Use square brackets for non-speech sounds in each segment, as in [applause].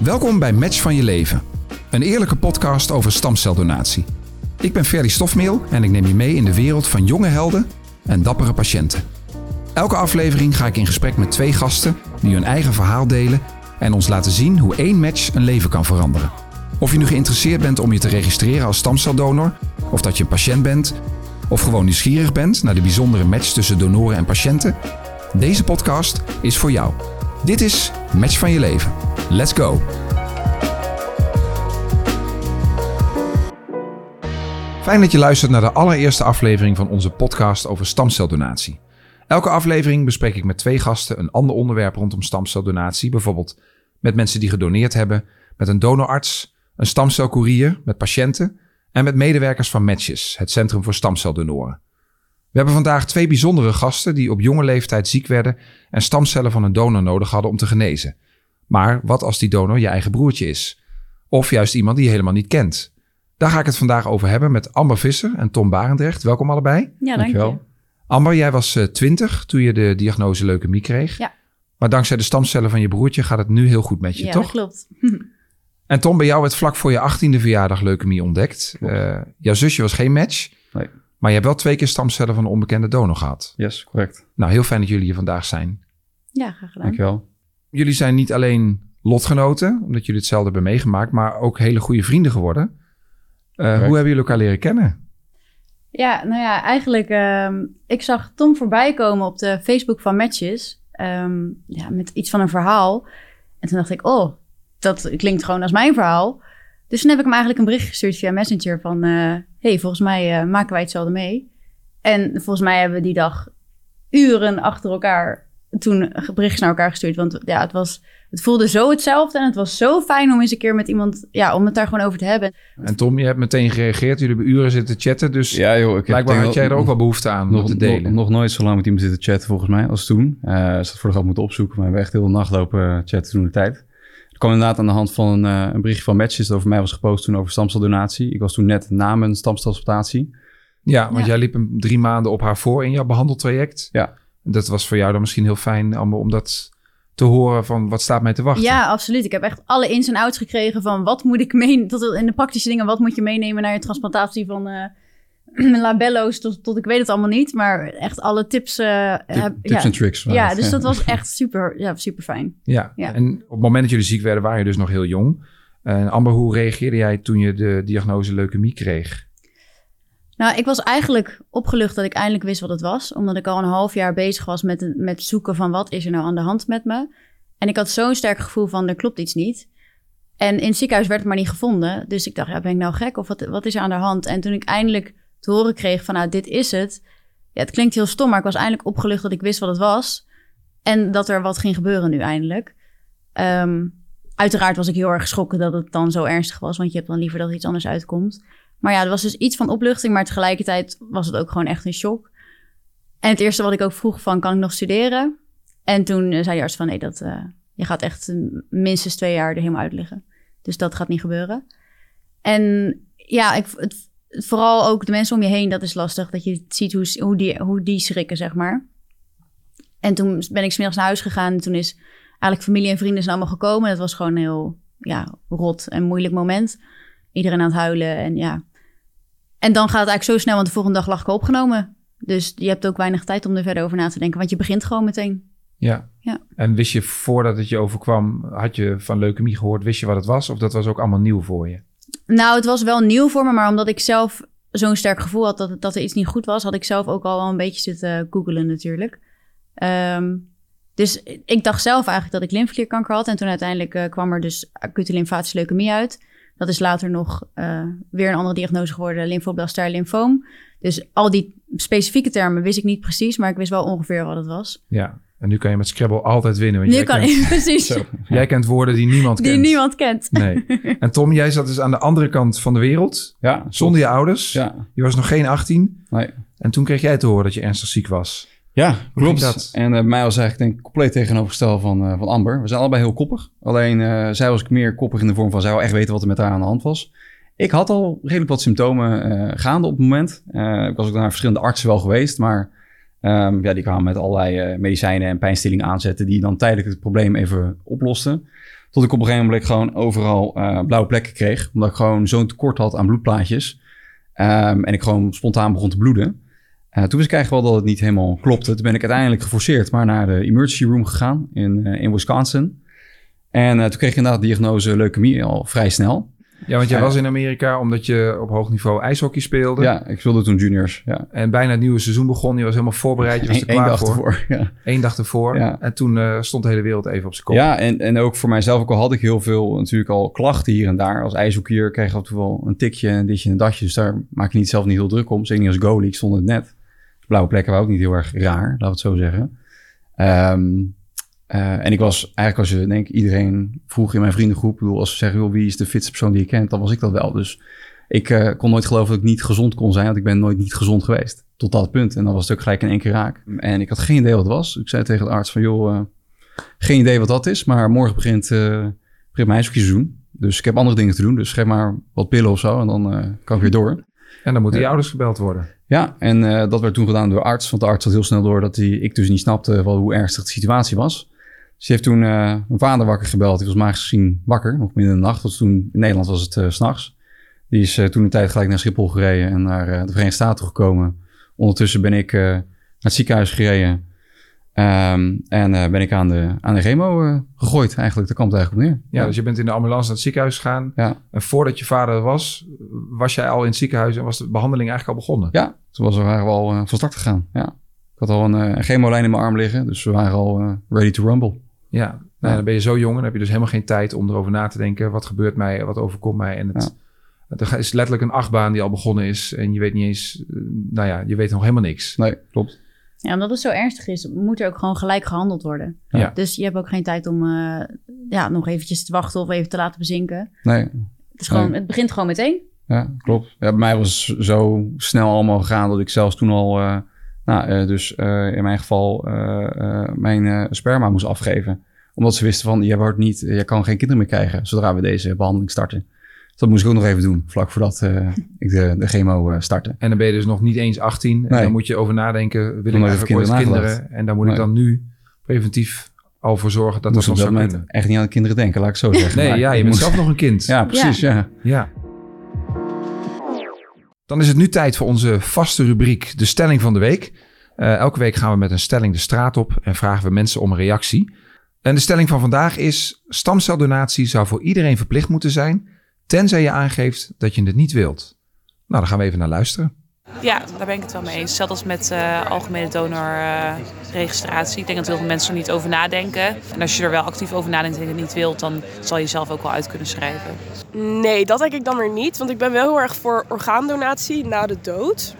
Welkom bij Match van je leven. Een eerlijke podcast over stamceldonatie. Ik ben Ferry Stofmeel en ik neem je mee in de wereld van jonge helden en dappere patiënten. Elke aflevering ga ik in gesprek met twee gasten die hun eigen verhaal delen en ons laten zien hoe één match een leven kan veranderen. Of je nu geïnteresseerd bent om je te registreren als stamceldonor, of dat je een patiënt bent, of gewoon nieuwsgierig bent naar de bijzondere match tussen donoren en patiënten, deze podcast is voor jou. Dit is Match van je leven. Let's go! Fijn dat je luistert naar de allereerste aflevering van onze podcast over stamceldonatie. Elke aflevering bespreek ik met twee gasten een ander onderwerp rondom stamceldonatie. Bijvoorbeeld met mensen die gedoneerd hebben, met een donorarts, een stamcelcourier, met patiënten en met medewerkers van Matches, het Centrum voor Stamceldonoren. We hebben vandaag twee bijzondere gasten die op jonge leeftijd ziek werden en stamcellen van een donor nodig hadden om te genezen. Maar wat als die donor je eigen broertje is? Of juist iemand die je helemaal niet kent? Daar ga ik het vandaag over hebben met Amber Visser en Tom Barendrecht. Welkom allebei. Ja, dankjewel. Amber, jij was uh, 20 toen je de diagnose leukemie kreeg. Ja. Maar dankzij de stamcellen van je broertje gaat het nu heel goed met je, ja, toch? dat klopt. En Tom, bij jou werd vlak voor je 18e verjaardag leukemie ontdekt. Uh, jouw zusje was geen match. Nee. Maar je hebt wel twee keer stamcellen van een onbekende donor gehad. Yes, correct. Nou, heel fijn dat jullie hier vandaag zijn. Ja, graag gedaan. Dankjewel. Jullie zijn niet alleen lotgenoten, omdat jullie hetzelfde hebben meegemaakt, maar ook hele goede vrienden geworden. Uh, hoe hebben jullie elkaar leren kennen? Ja, nou ja, eigenlijk, um, ik zag Tom voorbij komen op de Facebook van Matches. Um, ja, met iets van een verhaal. En toen dacht ik, oh, dat klinkt gewoon als mijn verhaal. Dus toen heb ik hem eigenlijk een bericht gestuurd via Messenger van... Uh, hey, volgens mij uh, maken wij hetzelfde mee. En volgens mij hebben we die dag uren achter elkaar toen berichtjes naar elkaar gestuurd. Want ja, het, was, het voelde zo hetzelfde en het was zo fijn om eens een keer met iemand... Ja, om het daar gewoon over te hebben. En Tom, je hebt meteen gereageerd. Jullie hebben uren zitten chatten, dus ja, joh, ik blijkbaar had jij er ook wel behoefte aan nog, om te delen. Nog, nog, nooit zo lang met iemand zitten chatten volgens mij als toen. Uh, ze had voor de grap moeten opzoeken, maar we hebben echt heel de nacht lopen chatten toen de tijd kwam inderdaad aan de hand van een, uh, een berichtje van Matches dat over mij was gepost toen over stamceldonatie. Ik was toen net na mijn stamcelsplantatie. Ja, want ja. jij liep een drie maanden op haar voor in jouw behandeltraject. Ja. Dat was voor jou dan misschien heel fijn om dat te horen van wat staat mij te wachten. Ja, absoluut. Ik heb echt alle ins en outs gekregen van wat moet ik meenemen, tot in de praktische dingen, wat moet je meenemen naar je transplantatie van uh, [clears throat] labello's tot, tot ik weet het allemaal niet, maar echt alle tips. Uh, Tip, heb, tips en tricks. Ja, dus dat was [laughs] echt super, ja, super fijn. Ja. ja. en op het moment dat jullie ziek werden, waren je dus nog heel jong. En Amber, hoe reageerde jij toen je de diagnose leukemie kreeg? Nou, ik was eigenlijk opgelucht dat ik eindelijk wist wat het was. Omdat ik al een half jaar bezig was met, met zoeken van wat is er nou aan de hand met me. En ik had zo'n sterk gevoel van er klopt iets niet. En in het ziekenhuis werd het maar niet gevonden. Dus ik dacht, ja, ben ik nou gek of wat, wat is er aan de hand? En toen ik eindelijk te horen kreeg van, nou, dit is het. Ja, het klinkt heel stom, maar ik was eindelijk opgelucht dat ik wist wat het was. En dat er wat ging gebeuren nu eindelijk. Um, uiteraard was ik heel erg geschrokken dat het dan zo ernstig was. Want je hebt dan liever dat er iets anders uitkomt. Maar ja, er was dus iets van opluchting. Maar tegelijkertijd was het ook gewoon echt een shock. En het eerste wat ik ook vroeg van, kan ik nog studeren? En toen zei de arts van, nee, dat, uh, je gaat echt minstens twee jaar er helemaal uit liggen. Dus dat gaat niet gebeuren. En ja, ik, het, vooral ook de mensen om je heen, dat is lastig. Dat je ziet hoe, hoe, die, hoe die schrikken, zeg maar. En toen ben ik smiddags naar huis gegaan. En toen is eigenlijk familie en vrienden zijn allemaal gekomen. Dat was gewoon een heel ja, rot en moeilijk moment. Iedereen aan het huilen en ja. En dan gaat het eigenlijk zo snel, want de volgende dag lag ik opgenomen. Dus je hebt ook weinig tijd om er verder over na te denken, want je begint gewoon meteen. Ja. ja. En wist je voordat het je overkwam, had je van leukemie gehoord, wist je wat het was? Of dat was ook allemaal nieuw voor je? Nou, het was wel nieuw voor me, maar omdat ik zelf zo'n sterk gevoel had dat, dat er iets niet goed was, had ik zelf ook al wel een beetje zitten googelen natuurlijk. Um, dus ik dacht zelf eigenlijk dat ik lymfeklierkanker had. En toen uiteindelijk uh, kwam er dus acute lymfatische leukemie uit. Dat is later nog uh, weer een andere diagnose geworden, lymfoblastair lymfoom. Dus al die specifieke termen wist ik niet precies, maar ik wist wel ongeveer wat het was. Ja, en nu kan je met Scrabble altijd winnen. Want nu jij kan kent, ik, [laughs] precies. Zo, jij kent woorden die niemand Die kent. niemand kent. Nee. [laughs] En Tom, jij zat dus aan de andere kant van de wereld, Ja, zonder je ouders. Ja, Je was nog geen 18. nee. En toen kreeg jij te horen dat je ernstig ziek was. Ja, ging klopt. dat? En uh, bij mij was eigenlijk denk ik compleet tegenovergesteld van, uh, van Amber. We zijn allebei heel koppig. Alleen uh, zij was meer koppig in de vorm van zij wou echt weten wat er met haar aan de hand was. Ik had al redelijk wat symptomen gaande op het moment. ik was ook naar verschillende artsen wel geweest, maar um, ja, die kwamen met allerlei medicijnen en pijnstillingen aanzetten die dan tijdelijk het probleem even oplosten. Tot ik op een gegeven moment gewoon overal uh, blauwe plekken kreeg. Omdat ik gewoon zo'n tekort had aan bloedplaatjes. Um, en ik gewoon spontaan begon te bloeden. Uh, toen wist ik eigenlijk wel dat het niet helemaal klopte. Toen ben ik uiteindelijk geforceerd maar naar de emergency room gegaan in, in Wisconsin. En toen kreeg ik inderdaad de diagnose leukemie al vrij snel. Ja, want jij was in Amerika omdat je op hoog niveau ijshockey speelde. Ja, ik speelde toen juniors. Ja. En bijna het nieuwe seizoen begon. Je was helemaal voorbereid. Je was er klaar dag voor. Ervoor, ja. Eén dag ervoor. Ja. En toen uh, stond de hele wereld even op zijn kop. Ja, en, en ook voor mijzelf ook al had ik heel veel natuurlijk al klachten hier en daar. Als ijshockeyer kreeg ik en toe wel een tikje, een ditje en een datje. Dus daar maak je niet zelf niet heel druk om. Zeker niet als goalie. Ik stond het net. Blauwe plekken waren ook niet heel erg raar, laten we het zo zeggen. Um, uh, en ik was eigenlijk, als je denk iedereen vroeg in mijn vriendengroep, bedoel, als ze zeggen, joh, wie is de fitste persoon die je kent, dan was ik dat wel. Dus ik uh, kon nooit geloven dat ik niet gezond kon zijn, want ik ben nooit niet gezond geweest. Tot dat punt. En dan was het ook gelijk in één keer raak. En ik had geen idee wat het was. Ik zei tegen de arts van, joh, uh, geen idee wat dat is, maar morgen begint, begint mijn seizoen. Dus ik heb andere dingen te doen, dus geef maar wat pillen of zo en dan kan ik weer door. En dan moeten die ouders gebeld worden. Ja, en dat werd toen gedaan door de arts, want de arts had heel snel door dat hij, ik dus niet snapte wel hoe ernstig de situatie was. Ze heeft toen uh, mijn vader wakker gebeld. Die was magisch gezien wakker, nog midden in de nacht. Was toen, in Nederland was het uh, s'nachts. Die is uh, toen een tijd gelijk naar Schiphol gereden en naar de Verenigde Staten gekomen. Ondertussen ben ik naar het ziekenhuis gereden. Um, en ben ik aan de, aan de chemo gegooid eigenlijk. Daar kwam het eigenlijk op neer. Ja, ja, dus je bent in de ambulance naar het ziekenhuis gegaan. Ja. En voordat je vader was, was jij al in het ziekenhuis en was de behandeling eigenlijk al begonnen? Ja, toen was we waren we al van start gegaan. Ja. Ik had al een, een chemolijn in mijn arm liggen, dus we waren al ready to rumble. Ja, nou, dan ben je zo jong en dan heb je dus helemaal geen tijd om erover na te denken. Wat gebeurt mij, wat overkomt mij? En het, het is letterlijk een achtbaan die al begonnen is. En je weet niet eens, nou ja, je weet nog helemaal niks. Nee, klopt. Ja, omdat het zo ernstig is, moet er ook gewoon gelijk gehandeld worden. Ja. Dus je hebt ook geen tijd om uh, ja, nog eventjes te wachten of even te laten bezinken. Nee. Het, is gewoon, Nee. het begint gewoon meteen. Ja, klopt. Ja, bij mij was het zo snel allemaal gegaan dat ik zelfs toen al, uh, nou, uh, dus in mijn geval, mijn sperma moest afgeven omdat ze wisten van, je wordt niet, je kan geen kinderen meer krijgen zodra we deze behandeling starten. Dus dat moest ik ook nog even doen, vlak voordat uh, ik de, de chemo uh, startte. En dan ben je dus nog niet eens 18. En Nee. dan moet je over nadenken, wil Dan ik ooit kinderen? En daar moet ik dan nu preventief al voor zorgen dat moest dat nog zou kunnen. echt niet aan de kinderen denken, laat ik zo zeggen. Nee, Maar ja, je bent moest- zelf nog een kind. Ja, precies, ja. Ja. Dan is het nu tijd voor onze vaste rubriek, de stelling van de week. Eh, elke week gaan we met een stelling de straat op en vragen we mensen om een reactie. En de stelling van vandaag is: stamceldonatie zou voor iedereen verplicht moeten zijn, tenzij je aangeeft dat je het niet wilt. Nou, dan gaan we even naar luisteren. Ja, daar ben ik het wel mee eens. Als met eh, algemene donorregistratie. ik denk dat heel veel mensen er niet over nadenken. En als je er wel actief over nadenkt en je het niet wilt, dan zal je zelf ook wel uit kunnen schrijven. Nee, dat denk ik dan weer niet. Want ik ben wel heel erg voor orgaandonatie na de dood.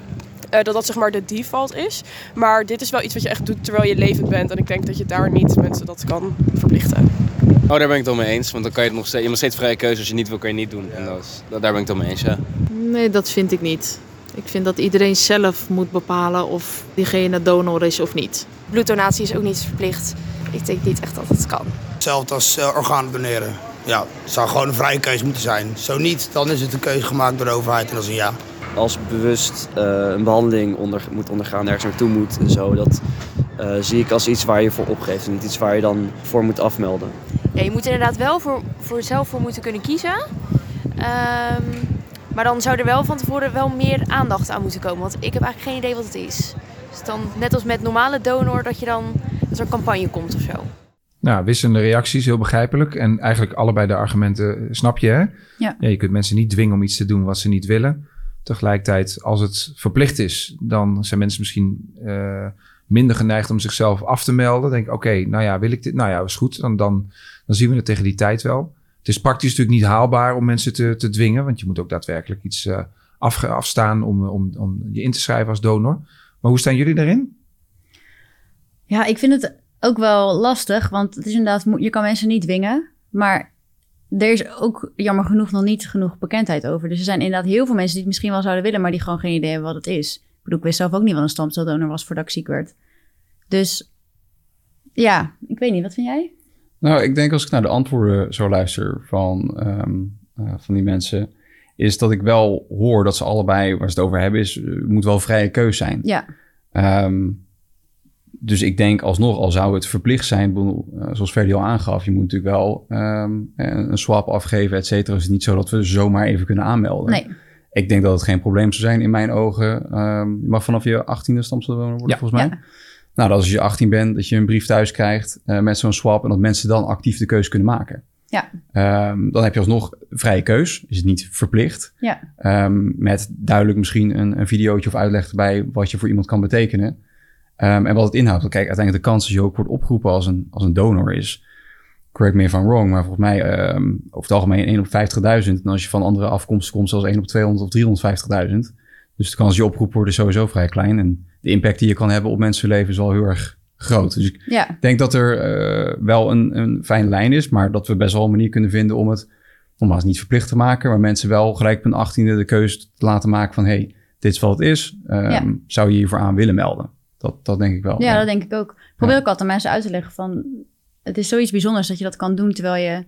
Eh, dat dat zeg maar de default is. Maar dit is wel iets wat je echt doet terwijl je levend bent. En ik denk dat je daar niet mensen dat kan verplichten. Oh, daar ben ik het wel mee eens. Want dan kan je het nog steeds, je hebt nog steeds vrije keuze. Als je niet wil, kan je niet doen. En dat is, daar ben ik het wel mee eens, ja. Nee, dat vind ik niet. Ik vind dat iedereen zelf moet bepalen of diegene donor is of niet. Bloeddonatie is ook niet verplicht. Ik denk niet echt dat het kan. Hetzelfde als uh, organen doneren. Ja, het zou gewoon een vrije keuze moeten zijn. Zo niet, dan is het een keuze gemaakt door de overheid en dat is een ja. als bewust eh, een behandeling onder, moet ondergaan, ergens naartoe moet en zo. Dat eh, zie ik als iets waar je voor opgeeft en niet iets waar je dan voor moet afmelden. Ja, je moet er inderdaad wel voor, voor zelf voor moeten kunnen kiezen. Ehm, maar dan zou er wel van tevoren wel meer aandacht aan moeten komen. Want ik heb eigenlijk geen idee wat het is. Dus dan, net als met normale donor, dat je dan dat er een campagne komt of zo. Nou, wisselende reacties, heel begrijpelijk. En eigenlijk allebei de argumenten snap je, hè? Ja. je kunt mensen niet dwingen om iets te doen wat ze niet willen. Tegelijkertijd, als het verplicht is, dan zijn mensen misschien eh, minder geneigd om zichzelf af te melden. Denk, oké, nou ja, wil ik dit? Nou ja, is goed. Dan, dan, dan zien we het tegen die tijd wel. Het is praktisch natuurlijk niet haalbaar om mensen te, te dwingen, want je moet ook daadwerkelijk iets eh, afge- afstaan om, om, om je in te schrijven als donor. Maar hoe staan jullie daarin? Ja, ik vind het ook wel lastig, want het is inderdaad, je kan mensen niet dwingen, maar er is ook jammer genoeg nog niet genoeg bekendheid over. Dus er zijn inderdaad heel veel mensen die het misschien wel zouden willen, maar die gewoon geen idee hebben wat het is. Ik bedoel, ik wist zelf ook niet wat een stamceldonor was voordat ik ziek werd. Dus ja, ik weet niet, wat vind jij? Nou, ik denk als ik naar de antwoorden zo luister van, ehm, eh, van die mensen, is dat ik wel hoor dat ze allebei, waar ze het over hebben, is, eh, moet wel vrije keus zijn. Ja, Ehm, dus ik denk alsnog, al zou het verplicht zijn, eh, zoals Ferdi al aangaf, je moet natuurlijk wel ehm, een swap afgeven, et cetera. Het is niet zo dat we zomaar even kunnen aanmelden. Nee. Ik denk dat het geen probleem zou zijn in mijn ogen. Ehm, je mag vanaf je 18e stamceldoner worden, Ja. volgens mij. Ja. Nou, dat als je 18 bent, dat je een brief thuis krijgt eh, met zo'n swap en dat mensen dan actief de keuze kunnen maken. Ja. Ehm, dan heb je alsnog vrije keus, is het niet verplicht. Ja. Ehm, met duidelijk misschien een, een videootje of uitleg erbij wat je voor iemand kan betekenen. Ehm, en wat het inhoudt. Want kijk, uiteindelijk de kans dat je ook wordt opgeroepen als een, als een donor is, correct me if I'm wrong, maar volgens mij over het algemeen 1 op 50.000. En als je van andere afkomsten komt, zelfs 1 op 200 of 350.000. Dus de kans dat je opgeroepen wordt is sowieso vrij klein. En de impact die je kan hebben op mensenleven is wel heel erg groot. Dus ik Ja. denk dat er eh, wel een, een fijne lijn is, maar dat we best wel een manier kunnen vinden om het nogmaals niet verplicht te maken, maar mensen wel gelijk op hun achttiende de keuze te laten maken van hey, dit is wat het is. Ehm, Ja. Zou je hiervoor aan willen melden? Dat, dat denk ik wel. Ja, dat denk ik ook. Probeer ik altijd aan mensen uit te leggen van... Het is zoiets bijzonders dat je dat kan doen terwijl je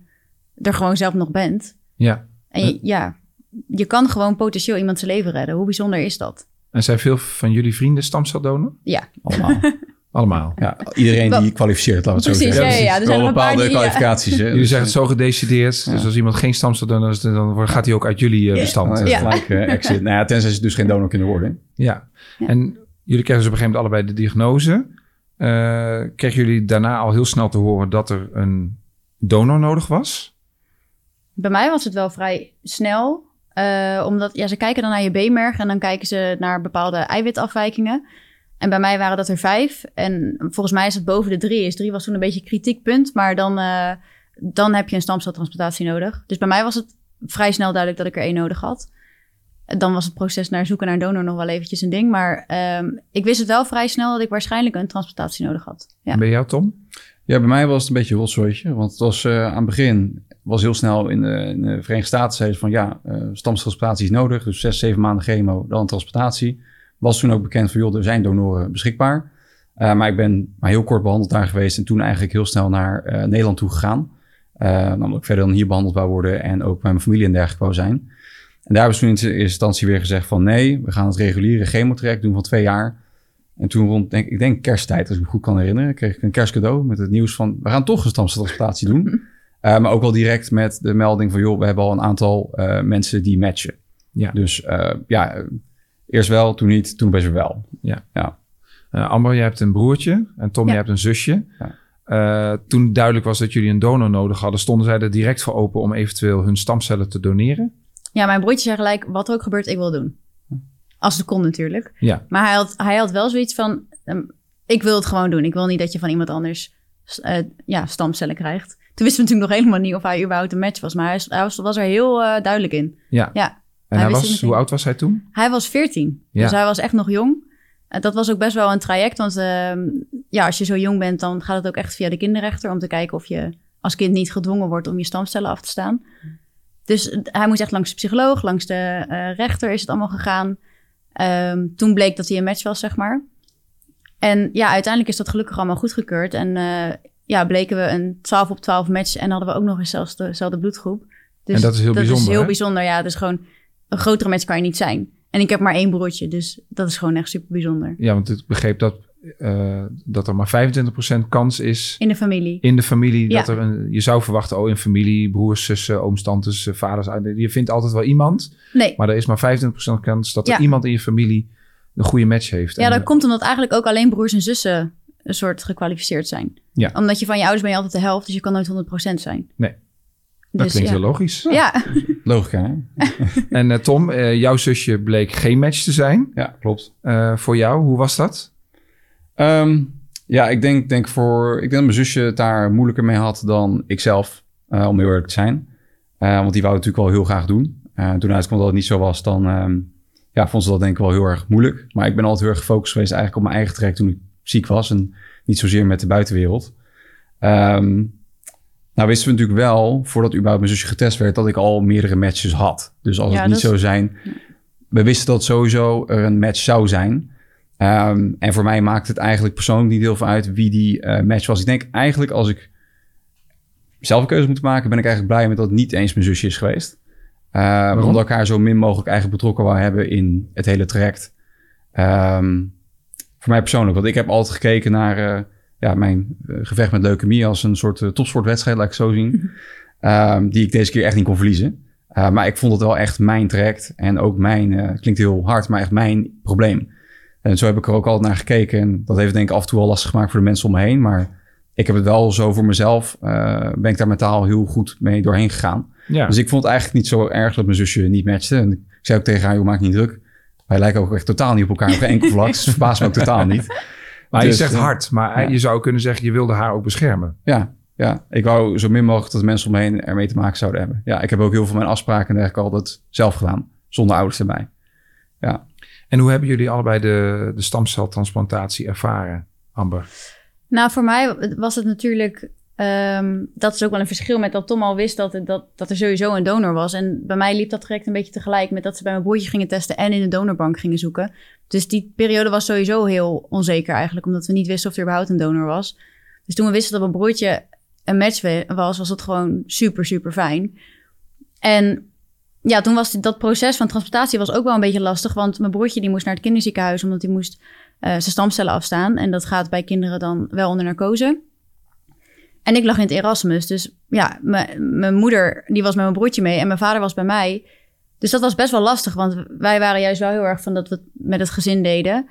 er gewoon zelf nog bent. Ja. En je, ja, je kan gewoon potentieel iemand zijn leven redden. Hoe bijzonder is dat? En zijn veel van jullie vrienden stamceldonor? Ja. Allemaal. [laughs] Allemaal. Ja, iedereen Wel- die kwalificeert, laten we het zo zeggen. ja, ja, ja. Er zijn Wel een paar bepaalde die, ja. kwalificaties. hè. Jullie Dus, zeggen het zo gedecideerd. Dus als iemand geen stamceldonor is, dan wordt- gaat hij ook uit jullie eh, bestand. Het Ja. gelijk eh, exit. Nou ja, tenzij ze dus geen donor kunnen worden. Ja. Ja. En jullie kregen dus op een gegeven moment allebei de diagnose. Eh kregen jullie daarna al heel snel te horen dat er een donor nodig was? Bij mij was het wel vrij snel. Eh, omdat ja, ze kijken dan naar je beenmerg en dan kijken ze naar bepaalde eiwitafwijkingen. En bij mij waren dat er vijf. En volgens mij is het boven de drie. Is drie was toen een beetje een kritiekpunt. Maar dan, eh, dan heb je een stamceltransplantatie nodig. Dus bij mij was het vrij snel duidelijk dat ik er één nodig had. Dan was het proces naar zoeken naar een donor nog wel eventjes een ding. Maar ehm, ik wist het wel vrij snel dat ik waarschijnlijk een transplantatie nodig had. Ja. En bij jou, Tom? Ja, bij mij was het een beetje een rotzooitje. Want het was eh, aan het begin, was heel snel in de, in de Verenigde Staten van ja, stamceltransplantatie is nodig. Dus zes, zeven maanden chemo, dan transplantatie. Was toen ook bekend van joh, er zijn donoren beschikbaar. Eh, maar ik ben maar heel kort behandeld daar geweest en toen eigenlijk heel snel naar eh, Nederland toe gegaan. Namelijk verder dan hier behandeld wou worden en ook bij mijn familie en dergelijke wou zijn. En daar hebben ze toen in eerste instantie weer gezegd van nee, we gaan het reguliere chemotraject doen van twee jaar. En toen rond, denk, ik denk kersttijd, als ik me goed kan herinneren, kreeg ik een kerstcadeau met het nieuws van we gaan toch een stamceltransplantatie doen. [laughs] Eh, maar ook wel direct met de melding van joh, we hebben al een aantal eh, mensen die matchen. Ja. Dus eh, ja, eerst wel, toen niet, toen best wel. Ja. Ja. Eh, Amber, jij hebt een broertje en Tom, Ja. jij hebt een zusje. Ja. Eh, toen duidelijk was dat jullie een donor nodig hadden, stonden zij er direct voor open om eventueel hun stamcellen te doneren? Ja, mijn broertje zei gelijk, wat er ook gebeurt, ik wil doen. Als het kon natuurlijk. Ja. Maar hij had, hij had wel zoiets van, ehm, ik wil het gewoon doen. Ik wil niet dat je van iemand anders eh, ja, stamcellen krijgt. Toen wisten we natuurlijk nog helemaal niet of hij überhaupt een match was. Maar hij, hij was, was er heel eh, duidelijk in. Ja. Ja. En Hij was, hoe oud was hij toen? Hij was 14, Ja. dus hij was echt nog jong. En dat was ook best wel een traject, want ehm, ja, als je zo jong bent, dan gaat het ook echt via de kinderrechter om te kijken of je als kind niet gedwongen wordt om je stamcellen af te staan. Dus eh, hij moest echt langs de psycholoog, langs de eh, rechter is het allemaal gegaan. Ehm, toen bleek dat hij een match was, zeg maar. En ja, uiteindelijk is dat gelukkig allemaal goedgekeurd. En eh, ja, bleken we een 12 op 12 match en hadden we ook nog eens zelfs dezelfde bloedgroep. Dus En dat is heel dat bijzonder, is heel hè? bijzonder, ja. Het is gewoon een grotere match kan je niet zijn. En ik heb maar één broertje, dus dat is gewoon echt super bijzonder. Ja, want ik begreep dat, eh, dat er maar 25% kans is In de familie. in de familie. Ja. Dat er een, je zou verwachten, oh, in familie, broers, zussen, ooms, tantes, eh, vaders. eh, Je vindt altijd wel iemand. Nee. Maar er is maar 25% kans dat er Ja. iemand in je familie een goede match heeft. Ja, En, dat komt omdat eigenlijk ook alleen broers en zussen een soort gekwalificeerd zijn. Ja. Omdat je van je ouders ben je altijd de helft, dus je kan nooit 100% zijn. Nee. Dat Dus, klinkt ja. heel logisch. Ja. Logica, hè? [laughs] En eh, Tom, eh, jouw zusje bleek geen match te zijn. Ja, klopt. Eh, voor jou, hoe was dat? Ehm, ja, ik denk, denk voor, ik denk dat mijn zusje het daar moeilijker mee had dan ikzelf, eh om heel eerlijk te zijn. Eh, want die wou het natuurlijk wel heel graag doen. Eh, toen uitkwam dat het niet zo was, dan ehm, ja, vond ze dat denk ik wel heel erg moeilijk. Maar ik ben altijd heel erg gefocust geweest eigenlijk op mijn eigen traject toen ik ziek was. En niet zozeer met de buitenwereld. Ehm, nou wisten we natuurlijk wel, voordat überhaupt mijn zusje getest werd, dat ik al meerdere matches had. Dus als Ja, het niet dat is- zou zijn... We wisten dat sowieso er een match zou zijn. Ehm, en voor mij maakt het eigenlijk persoonlijk niet heel veel uit wie die eh, match was. Ik denk eigenlijk als ik zelf een keuze moet maken, ben ik eigenlijk blij met dat het niet eens mijn zusje is geweest. Uh, omdat ik haar zo min mogelijk eigenlijk betrokken wou hebben in het hele traject. Voor mij persoonlijk. Want ik heb altijd gekeken naar eh, ja, mijn eh, gevecht met leukemie als een soort uh, topsportwedstrijd, laat ik het zo zien. um, die ik deze keer echt niet kon verliezen. Uh, maar ik vond het wel echt mijn traject en ook mijn, klinkt heel hard, maar echt mijn probleem. En zo heb ik er ook altijd naar gekeken. En dat heeft denk ik af en toe wel lastig gemaakt voor de mensen om me heen. Maar ik heb het wel zo voor mezelf, ben ik daar mentaal heel goed mee doorheen gegaan. Ja. Dus ik vond het eigenlijk niet zo erg dat mijn zusje niet matchte. En ik zei ook tegen haar, joh, maak niet druk. Wij lijken ook echt totaal niet op elkaar op geen enkel [laughs] vlak. Dus verbaast me ook totaal niet. Maar je Dus, zegt eh, hard, maar ja. je zou kunnen zeggen, je wilde haar ook beschermen. Ja, ja, ik wou zo min mogelijk dat de mensen om me heen ermee te maken zouden hebben. Ja, ik heb ook heel veel van mijn afspraken en dergelijke altijd zelf gedaan. Zonder ouders erbij. Ja. En hoe hebben jullie allebei de, de stamceltransplantatie ervaren, Amber? Nou, voor mij was het natuurlijk. Ehm, dat is ook wel een verschil met dat Tom al wist dat, dat, dat er sowieso een donor was. En bij mij liep dat traject een beetje tegelijk met dat ze bij mijn broertje gingen testen en in de donorbank gingen zoeken. Dus die periode was sowieso heel onzeker eigenlijk, omdat we niet wisten of er überhaupt een donor was. Dus toen we wisten dat mijn broertje een match was, was het gewoon super, super fijn. En ja, toen was dat proces van transplantatie was ook wel een beetje lastig, want mijn broertje die moest naar het kinderziekenhuis omdat hij moest eh, zijn stamcellen afstaan. En dat gaat bij kinderen dan wel onder narcose. En ik lag in het Erasmus. Dus ja, mijn moeder die was met mijn broertje mee en mijn vader was bij mij. Dus dat was best wel lastig, want wij waren juist wel heel erg van dat we het met het gezin deden.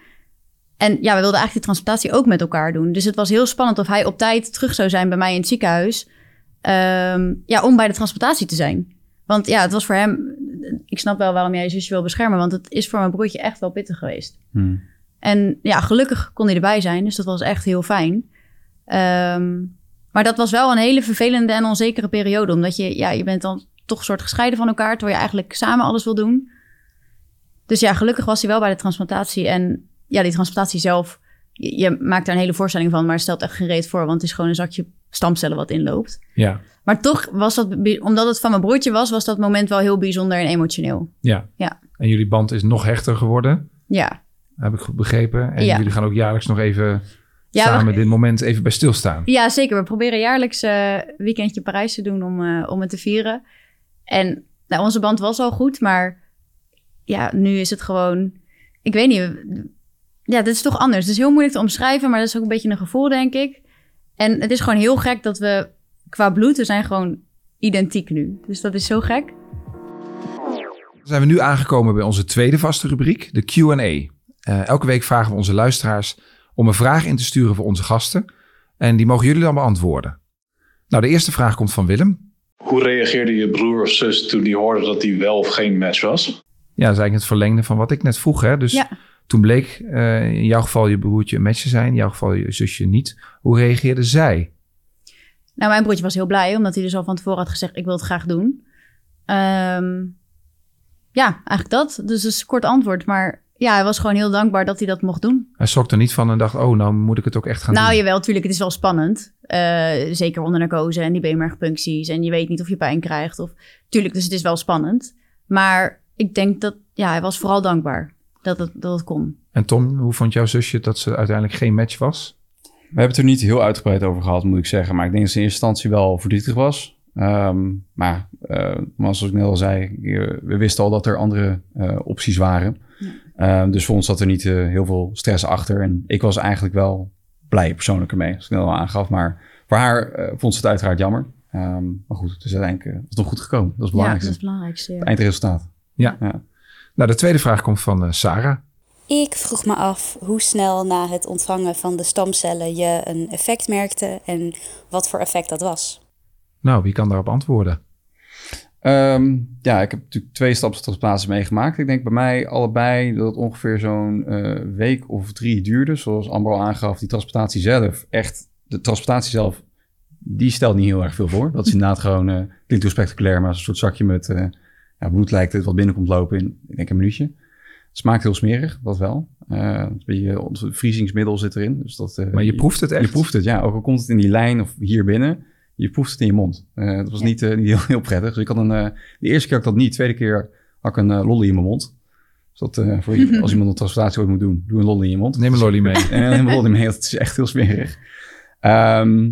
En ja, we wilden eigenlijk die transplantatie ook met elkaar doen. Dus het was heel spannend of hij op tijd terug zou zijn bij mij in het ziekenhuis. ehm, ja, om bij de transplantatie te zijn. Want ja, het was voor hem... Ik snap wel waarom jij je zusje wil beschermen, want het is voor mijn broertje echt wel pittig geweest. Hmm. En ja, gelukkig kon hij erbij zijn, dus dat was echt heel fijn. Ehm, maar dat was wel een hele vervelende en onzekere periode, omdat je, ja, je bent dan toch een soort gescheiden van elkaar, terwijl je eigenlijk samen alles wil doen. Dus ja, gelukkig was hij wel bij de transplantatie. En ja, die transplantatie zelf, je, je maakt daar een hele voorstelling van, maar het stelt echt geen reet voor, want het is gewoon een zakje stamcellen wat inloopt. Ja, Maar toch was dat, omdat het van mijn broertje was, was dat moment wel heel bijzonder en emotioneel. ja. Ja. En jullie band is nog hechter geworden, Ja, heb ik goed begrepen. En Ja. jullie gaan ook jaarlijks nog even Ja, samen we- dit moment even bij stilstaan. Ja, zeker. We proberen jaarlijks eh weekendje Parijs te doen om, eh, om het te vieren. En nou, onze band was al goed, maar ja, nu is het gewoon... Ik weet niet. we- Ja, dit is toch anders. Het is heel moeilijk te omschrijven, maar dat is ook een beetje een gevoel, denk ik. En het is gewoon heel gek dat we qua bloed, we zijn gewoon identiek nu. Dus dat is zo gek. Dan zijn we nu aangekomen bij onze tweede vaste rubriek, de Q&A. Eh, elke week vragen we onze luisteraars om een vraag in te sturen voor onze gasten. En die mogen jullie dan beantwoorden. Nou, de eerste vraag komt van Willem. Hoe reageerde je broer of zus toen die hoorde dat hij wel of geen match was? Ja, dat is eigenlijk het verlengde van wat ik net vroeg. Hè? Dus Ja. toen bleek eh, in jouw geval je broertje een match te zijn, in jouw geval je zusje niet. Hoe reageerde zij? Nou, mijn broertje was heel blij, omdat hij dus al van tevoren had gezegd: Ik wil het graag doen. Ehm, ja, eigenlijk dat. Dus dat is een kort antwoord. Maar ja, hij was gewoon heel dankbaar dat hij dat mocht doen. Hij schrok er niet van en dacht, oh, nou moet ik het ook echt gaan nou, doen. jawel, tuurlijk, het is wel spannend. Eh, zeker onder narcose en die beenmergpuncties. En je weet niet of je pijn krijgt. Of... Tuurlijk, dus het is wel spannend. Maar ik denk dat, ja, hij was vooral dankbaar dat het, dat het kon. En Tom, hoe vond jouw zusje dat ze uiteindelijk geen match was? We hebben het er niet heel uitgebreid over gehad, moet ik zeggen. Maar ik denk dat ze in eerste instantie wel verdrietig was. Ehm, maar, eh, maar zoals ik net al zei, je- we wisten al dat er andere eh, opties waren. Ehm, dus voor ons zat er niet eh, heel veel stress achter. En ik was eigenlijk wel blij persoonlijk ermee, als ik net al aangaf. Maar voor haar eh, vond ze het uiteraard jammer. Ehm, maar goed, het is uiteindelijk eh, het is nog goed gekomen. Dat is het Ja, dat belangrijkste. is het belangrijkste. ja. Het eindresultaat. Ja. Nou, de tweede vraag komt van eh, Sarah. Ik vroeg me af hoe snel na het ontvangen van de stamcellen je een effect merkte en wat voor effect dat was. Nou, wie kan daarop antwoorden? Ehm, ja, ik heb natuurlijk twee stapstransplantaties meegemaakt. Ik denk bij mij allebei dat het ongeveer zo'n eh, week of drie duurde. Zoals Amber al aangaf, die transplantatie zelf, echt, de transplantatie zelf, die stelt niet heel erg veel voor. Dat is inderdaad [laughs] gewoon, eh klinkt heel spectaculair, maar als een soort zakje met eh, ja, bloed lijkt het wat binnenkomt lopen in, ik denk een minuutje. Het smaakt heel smerig, dat wel. Een beetje ontvriezingsmiddel zit erin. Dus dat, Maar je proeft het echt? Je proeft het, ja. Ook al komt het in die lijn of hier binnen, je proeft het in je mond. Eh, dat was niet, eh, niet heel, heel prettig. Dus ik had een, eh, de eerste keer had ik dat niet. De tweede keer had ik een eh, lolly in mijn mond. Dus dat, eh, voor je, als iemand een transplantatie ooit moet doen, doe een lolly in je mond. Neem een lolly mee. [laughs] En neem een lolly mee, dat is echt heel smerig. Ehm,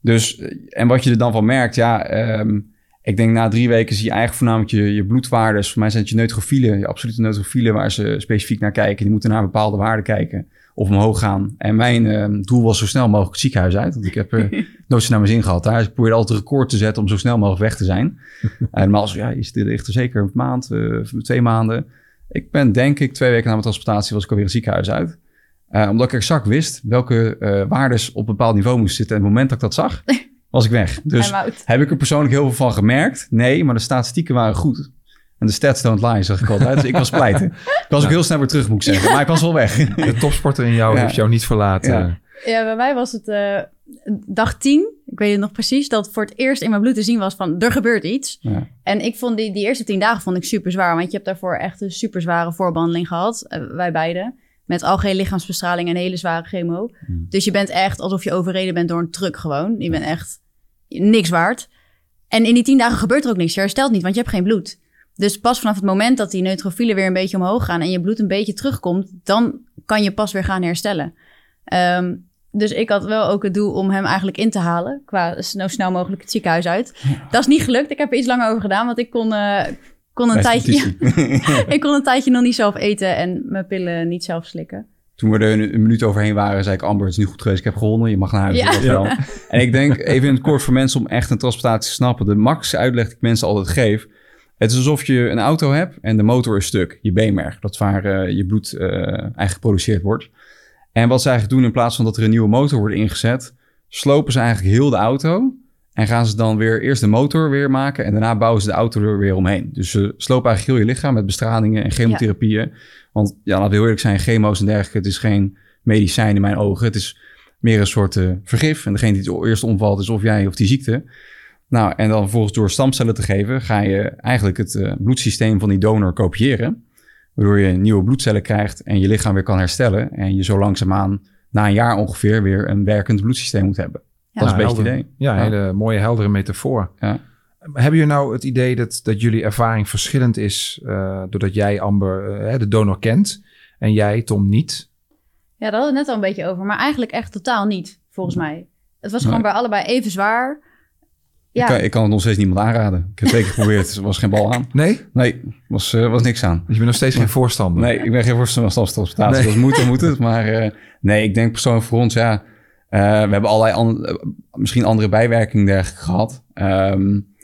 dus, en wat je er dan van merkt, ja, ehm, ik denk na drie weken zie je eigenlijk voornamelijk je, je bloedwaardes. Voor mij zijn het je neutrofielen, je absolute neutrofielen, waar ze specifiek naar kijken. Die moeten naar een bepaalde waarde kijken of omhoog gaan. En mijn eh, doel was zo snel mogelijk het ziekenhuis uit. Want ik heb uh, [laughs] nooit zo naar mijn zin gehad daar. Ik probeerde altijd een record te zetten om zo snel mogelijk weg te zijn. [laughs] en maar als ja, je zit er zeker een maand, uh, twee maanden. Ik ben denk ik twee weken na mijn transplantatie was ik alweer het ziekenhuis uit. Uh, omdat ik exact wist welke uh, waardes op een bepaald niveau moesten zitten. En het moment dat ik dat zag, [laughs] was ik weg. Dus heb ik er persoonlijk heel veel van gemerkt? Nee, maar de statistieken waren goed. En de stats don't lie, zeg ik altijd. Dus ik was pleiten. [laughs] Ik was ook heel snel weer terug, moet ik zeggen. Maar ik was wel weg. De topsporter in jou ja. heeft jou niet verlaten. Ja, ja bij mij was het uh, dag 10. Ik weet het nog precies. Dat voor het eerst in mijn bloed te zien was van er gebeurt iets. Ja. En ik vond die, die eerste tien dagen vond ik super zwaar. Want je hebt daarvoor echt een super zware voorbehandeling gehad. Uh, wij beiden. Met algehele lichaamsbestraling en hele zware chemo. Mm. Dus je bent echt alsof je overreden bent door een truck gewoon. Je bent echt niks waard. En in die tien dagen gebeurt er ook niks. Je herstelt niet, want je hebt geen bloed. Dus pas vanaf het moment dat die neutrofielen weer een beetje omhoog gaan en je bloed een beetje terugkomt, dan kan je pas weer gaan herstellen. Um, dus ik had wel ook het doel om hem eigenlijk in te halen, qua zo snel mogelijk het ziekenhuis uit. Dat is niet gelukt. Ik heb er iets langer over gedaan, want ik kon, uh, kon een tijdje, [laughs] ik kon een tijdje nog niet zelf eten en mijn pillen niet zelf slikken. Toen we er een, een, minuut overheen waren, zei ik: Amber, het is nu goed geweest. Ik heb gewonnen. Je mag naar huis. Ja. Ja. En ik denk even in het kort voor mensen om echt een transplantatie te snappen. De max uitleg die ik mensen altijd geef. Het is alsof je een auto hebt en de motor is stuk. Je beenmerg, dat is waar uh, je bloed uh, eigenlijk geproduceerd wordt. En wat ze eigenlijk doen in plaats van dat er een nieuwe motor wordt ingezet, slopen ze eigenlijk heel de auto. En gaan ze dan weer eerst de motor weer maken en daarna bouwen ze de auto er weer omheen. Dus ze slopen eigenlijk heel je lichaam met bestralingen en chemotherapieën. Ja. Want ja, laten we heel eerlijk zijn, chemo's en dergelijke, het is geen medicijn in mijn ogen. Het is meer een soort uh, vergif. En degene die het eerst omvalt is of jij of die ziekte. Nou, en dan vervolgens door stamcellen te geven, ga je eigenlijk het uh, bloedsysteem van die donor kopiëren. Waardoor je nieuwe bloedcellen krijgt en je lichaam weer kan herstellen. En je zo langzaamaan, na een jaar ongeveer, weer een werkend bloedsysteem moet hebben. Ja. Dat is een beetje het idee. Ja, een hele mooie, heldere metafoor. Ja. Hebben jullie nou het idee dat, dat jullie ervaring verschillend is, uh, doordat jij Amber, uh, de donor kent, en jij Tom niet? Ja, daar hadden we het net al een beetje over, maar eigenlijk echt totaal niet, volgens mij. Het was gewoon bij allebei even zwaar. Ja. Ik, kan, ik kan het nog steeds niemand aanraden. Ik heb twee keer geprobeerd, er was geen bal aan. Nee? Nee, was, uh, was niks aan. Dus je bent nog steeds geen voorstander? Nee, ik ben geen voorstander van stapstransplantatie. Nee. Dat moet en moet het. Maar uh, nee, ik denk persoonlijk voor ons, ja... Uh, we hebben allerlei an misschien andere bijwerkingen dergelijke gehad. Um,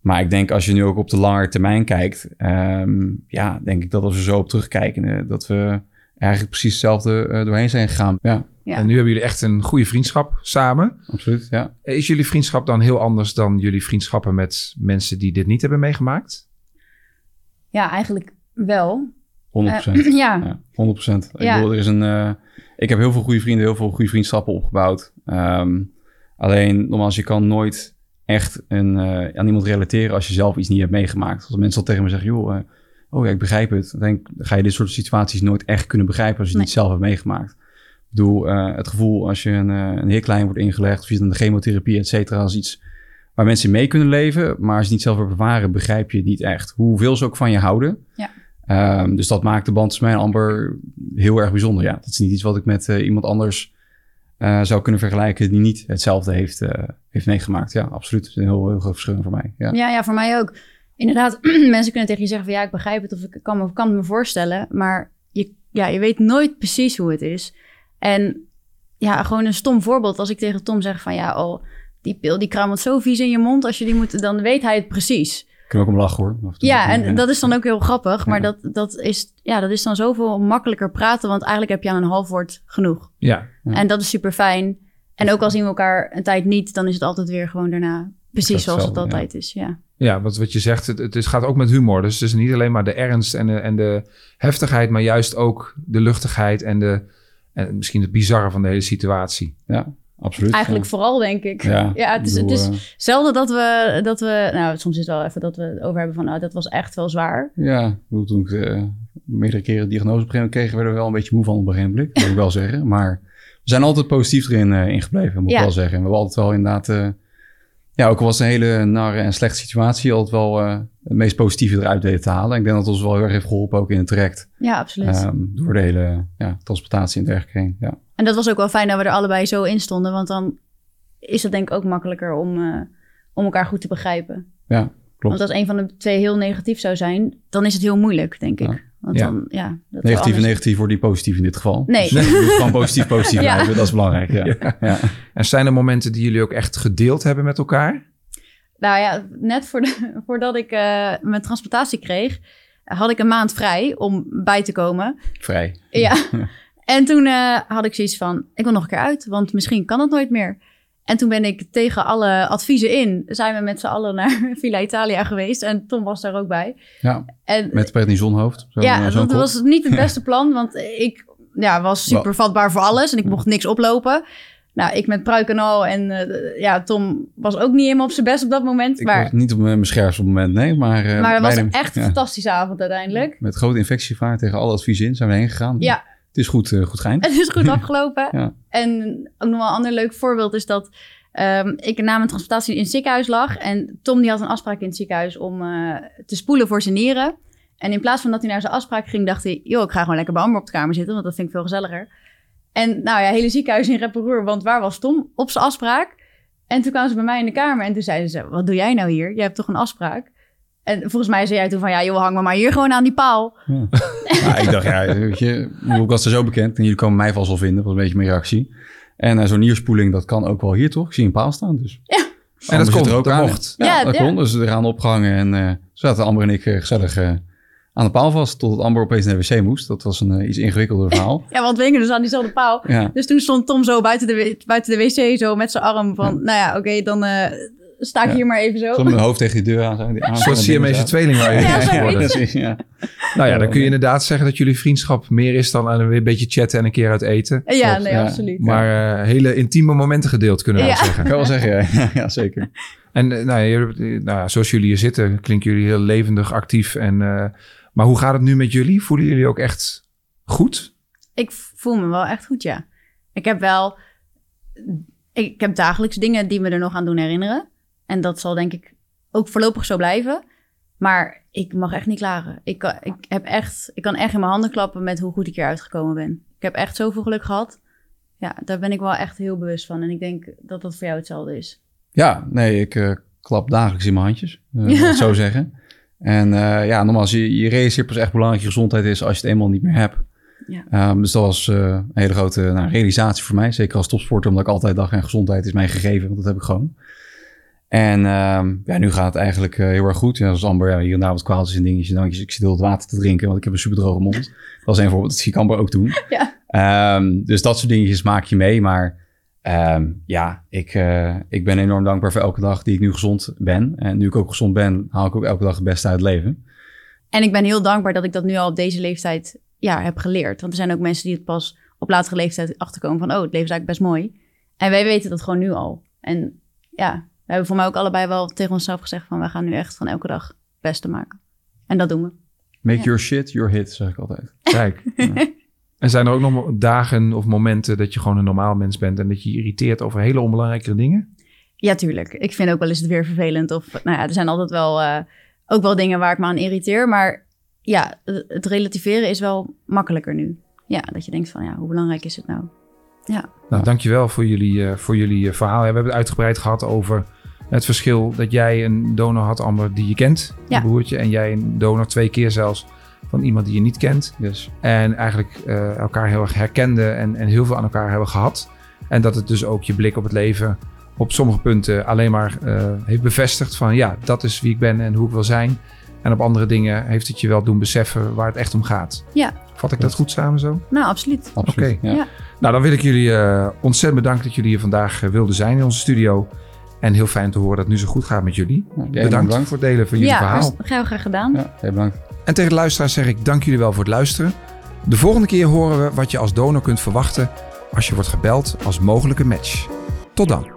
maar ik denk als je nu ook op de lange termijn kijkt... Um, ja, denk ik dat als we zo op terugkijken... dat we eigenlijk precies hetzelfde doorheen zijn gegaan. Ja. Ja. En nu hebben jullie echt een goede vriendschap samen. Absoluut, ja. Is jullie vriendschap dan heel anders dan jullie vriendschappen met mensen die dit niet hebben meegemaakt? Ja, eigenlijk wel. 100%. Uh, [clears throat] ja. ja. 100%. Ja. Ik bedoel, er is een... Uh, ik heb heel veel goede vrienden, heel veel goede vriendschappen opgebouwd. Um, alleen, nogmaals, je kan nooit echt een, uh, aan iemand relateren als je zelf iets niet hebt meegemaakt. Als mensen al tegen me zeggen, joh, oh ja, ik begrijp het. Dan denk, ga je dit soort situaties nooit echt kunnen begrijpen als je het nee. niet zelf hebt meegemaakt. Ik bedoel, uh, het gevoel als je een, uh, een heerklein wordt ingelegd, of je dan de chemotherapie, et cetera, als iets waar mensen mee kunnen leven. Maar als je het niet zelf hebt ervaren, begrijp je het niet echt. Hoeveel ze ook van je houden. Ja. Um, dus dat maakt de band tussen mij en Amber heel erg bijzonder. Ja, dat is niet iets wat ik met uh, iemand anders zou kunnen vergelijken die niet hetzelfde heeft, heeft meegemaakt. Ja, absoluut. Het is een heel, heel groot verschil voor mij. Ja. ja, ja, voor mij ook. Inderdaad, [clears throat] mensen kunnen tegen je zeggen van ja, ik begrijp het of ik kan me, kan me voorstellen. Maar je, ja, je weet nooit precies hoe het is. En ja, gewoon een stom voorbeeld. Als ik tegen Tom zeg van ja, oh, die pil die kruimelt zo vies in je mond. Als je die moet, dan weet hij het precies. Kun ook om lachen hoor. Ja, en dat is dan ook heel grappig. Maar dat, dat, is, ja, dat is dan zoveel makkelijker praten. Want eigenlijk heb je aan een half woord genoeg. Ja. En dat is super fijn. En ook al zien we elkaar een tijd niet, dan is het altijd weer gewoon daarna precies zoals het altijd is. Ja. Ja, wat, wat je zegt, het, het is, gaat ook met humor. Dus het is niet alleen maar de ernst en de, en de heftigheid, maar juist ook de luchtigheid en de, en misschien het bizarre van de hele situatie. Ja, absoluut. Eigenlijk ja. vooral, denk ik. Ja, [laughs] ja het is, bedoel, het is zelden dat we, dat we... Nou, soms is het wel even dat we het over hebben van... Nou, dat was echt wel zwaar. Ja, ik bedoel, toen ik uh, meerdere keren diagnose op een gegeven moment kreeg... werden we wel een beetje moe van op een gegeven moment. Moet ik wel zeggen. Maar we zijn altijd positief erin uh, ingebleven, moet ik wel zeggen. We hebben altijd wel inderdaad... Uh, ja, ook al was een hele narre en slechte situatie... altijd wel uh, het meest positieve eruit weten te halen. Ik denk dat het ons wel heel erg heeft geholpen, ook in het traject. Ja, absoluut. Um, door de hele ja, transportatie en dergelijke heen, ja. En dat was ook wel fijn dat we er allebei zo in stonden... want dan is het denk ik ook makkelijker om, uh, om elkaar goed te begrijpen. Ja, Want als een van de twee heel negatief zou zijn, dan is het heel moeilijk, denk ik. Want Ja. dan, ja, dat Negatief en negatief wordt niet positief in dit geval. Nee. Dus gewoon positief, [laughs] positief Ja. blijven. Dat is belangrijk. Ja. Ja. En zijn er momenten die jullie ook echt gedeeld hebben met elkaar? Nou ja, net voor de- [laughs] voordat ik eh, mijn transplantatie kreeg, had ik een maand vrij om bij te komen. Vrij. Ja. En toen eh, had ik zoiets van, ik wil nog een keer uit, want misschien kan het nooit meer. En toen ben ik tegen alle adviezen in, zijn we met z'n allen naar [laughs] Villa Italia geweest. En Tom was daar ook bij. Ja, En, met prednisonhoofd. Zo, ja, dat kop. was niet het [laughs] beste plan, want ik ja, was super vatbaar voor alles en ik mocht niks oplopen. Nou, ik met pruik en al en eh, ja, Tom was ook niet helemaal op zijn best op dat moment. Ik maar was niet op mijn scherpst op het moment, nee. Maar, eh, maar het was echt een ja. fantastische avond uiteindelijk. Met grote infectiegevaar tegen alle adviezen in zijn we heen gegaan. Ja. Het is goed, eh, goed geëindigd. Het is goed [laughs] afgelopen. Ja. En ook nog wel een ander leuk voorbeeld is dat ehm, ik na mijn transplantatie in het ziekenhuis lag. En Tom die had een afspraak in het ziekenhuis om eh, te spoelen voor zijn nieren. En in plaats van dat hij naar zijn afspraak ging, dacht hij... joh, ik ga gewoon lekker bij Amber op de kamer zitten, want dat vind ik veel gezelliger. En nou ja, hele ziekenhuis in reparoer, want waar was Tom? Op zijn afspraak. En toen kwamen ze bij mij in de kamer en toen zeiden ze... wat doe jij nou hier? Jij hebt toch een afspraak? En volgens mij zei jij toen van... ja, joh, hang me maar hier gewoon aan die paal. Ja, [laughs] ik dacht, ja, weet je, ik was er zo bekend. En jullie komen mij vast wel vinden, was een beetje mijn reactie. En eh, zo'n nierspoeling, dat kan ook wel hier toch? Ik zie een paal staan, dus. Ja. En dat kon, er ook dat aan. mocht. Ja, Ja, dat ja. kon. Dus eraan opgehangen en eh zaten Amber en ik eh, gezellig eh, aan de paal vast. Totdat Amber opeens naar de wc moest. Dat was een iets ingewikkelder verhaal. [laughs] Ja, want we hingen dus aan diezelfde paal. Ja. Dus toen stond Tom zo buiten de, buiten de wc, zo met zijn arm van... nou ja, oké, dan eh, sta ik Ja. hier maar even zo. Zo met mijn hoofd tegen die deur aan. Aan, Een soort Siamese tweeling waar je Ja, geworden. precies, ja. Nou ja, dan kun je inderdaad zeggen dat jullie vriendschap meer is dan een beetje chatten en een keer uit eten. Ja, Klopt, nee, ja. absoluut. Maar eh, hele intieme momenten gedeeld, kunnen we Ja. wel zeggen. Kan wel zeggen, ja. [laughs] ja, ja, zeker. En eh, nou, ja, jullie- nou, ja, zoals jullie hier zitten, klinken jullie heel levendig, actief. En, eh, maar hoe gaat het nu met jullie? Voelen jullie ook echt goed? Ik voel me wel echt goed, ja. Ik heb wel... Ik heb dagelijks dingen die me er nog aan doen herinneren. En dat zal denk ik ook voorlopig zo blijven. Maar ik mag echt niet klagen. Ik, kan- ik, heb echt, ik kan echt in mijn handen klappen met hoe goed ik hier uitgekomen ben. Ik heb echt zoveel geluk gehad. Ja, daar ben ik wel echt heel bewust van. En ik denk dat dat voor jou hetzelfde is. Ja, nee, ik eh, klap dagelijks in mijn handjes. eh, laat ik het zo [laughs] zeggen. En eh, ja, nogmaals, je, je realiseert pas echt hoe belangrijk je gezondheid is als je het eenmaal niet meer hebt. Ja. Ehm, dus dat was eh, een hele grote nou, realisatie voor mij. Zeker als topsporter, omdat ik altijd dacht, en gezondheid is mij gegeven, want dat heb ik gewoon. En ehm, ja, nu gaat het eigenlijk eh, heel erg goed. Ja, als Amber ja, hier en daar wat kwaaltjes en dingetjes. Dankjes. Ik zit heel het water te drinken, want ik heb een super droge mond. [laughs] Dat is een voorbeeld. Dat zie ik Amber ook doen. Ja. Ehm, dus dat soort dingetjes maak je mee. Maar ehm, ja, ik, eh, ik ben enorm dankbaar voor elke dag die ik nu gezond ben. En nu ik ook gezond ben, haal ik ook elke dag het beste uit het leven. En ik ben heel dankbaar dat ik dat nu al op deze leeftijd ja, heb geleerd. Want er zijn ook mensen die het pas op latere leeftijd achterkomen van... oh, het leven is eigenlijk best mooi. En wij weten dat gewoon nu al. En ja, we hebben voor mij ook allebei wel tegen onszelf gezegd... van we gaan nu echt van elke dag het beste maken. En dat doen we. Make Ja. your shit your hit, zeg ik altijd. [laughs] Kijk. En zijn er ook nog dagen of momenten dat je gewoon een normaal mens bent en dat je je irriteert over hele onbelangrijke dingen? Ja, tuurlijk. Ik vind ook wel eens het weer vervelend. Of nou ja, er zijn altijd wel, eh, ook wel dingen waar ik me aan irriteer. Maar ja, het relativeren is wel makkelijker nu. Ja, dat je denkt van ja, hoe belangrijk is het nou? Ja. Nou, dankjewel voor jullie, eh, voor jullie eh, verhaal. Ja, we hebben het uitgebreid gehad over het verschil dat jij een donor had, Amber, die je kent, Ja. een broertje. En jij een donor twee keer zelfs van iemand die je niet kent. Yes. En eigenlijk eh, elkaar heel erg herkenden en, en heel veel aan elkaar hebben gehad. En dat het dus ook je blik op het leven op sommige punten alleen maar eh, heeft bevestigd van ja, dat is wie ik ben en hoe ik wil zijn. En op andere dingen heeft het je wel doen beseffen waar het echt om gaat. Ja, Vat ik dat goed samen zo? nou absoluut. Absoluut. Oké. Ja. Ja. Nou, dan wil ik jullie eh, ontzettend bedanken dat jullie hier vandaag wilden zijn in onze studio. En heel fijn te horen dat het nu zo goed gaat met jullie. bedankt, bedankt. voor het delen van jullie ja, verhaal. hartst- heel graag gedaan. Ja, heel bedankt. En tegen de luisteraars zeg ik dank jullie wel voor het luisteren. De volgende keer horen we wat je als donor kunt verwachten als je wordt gebeld als mogelijke match. Tot dan.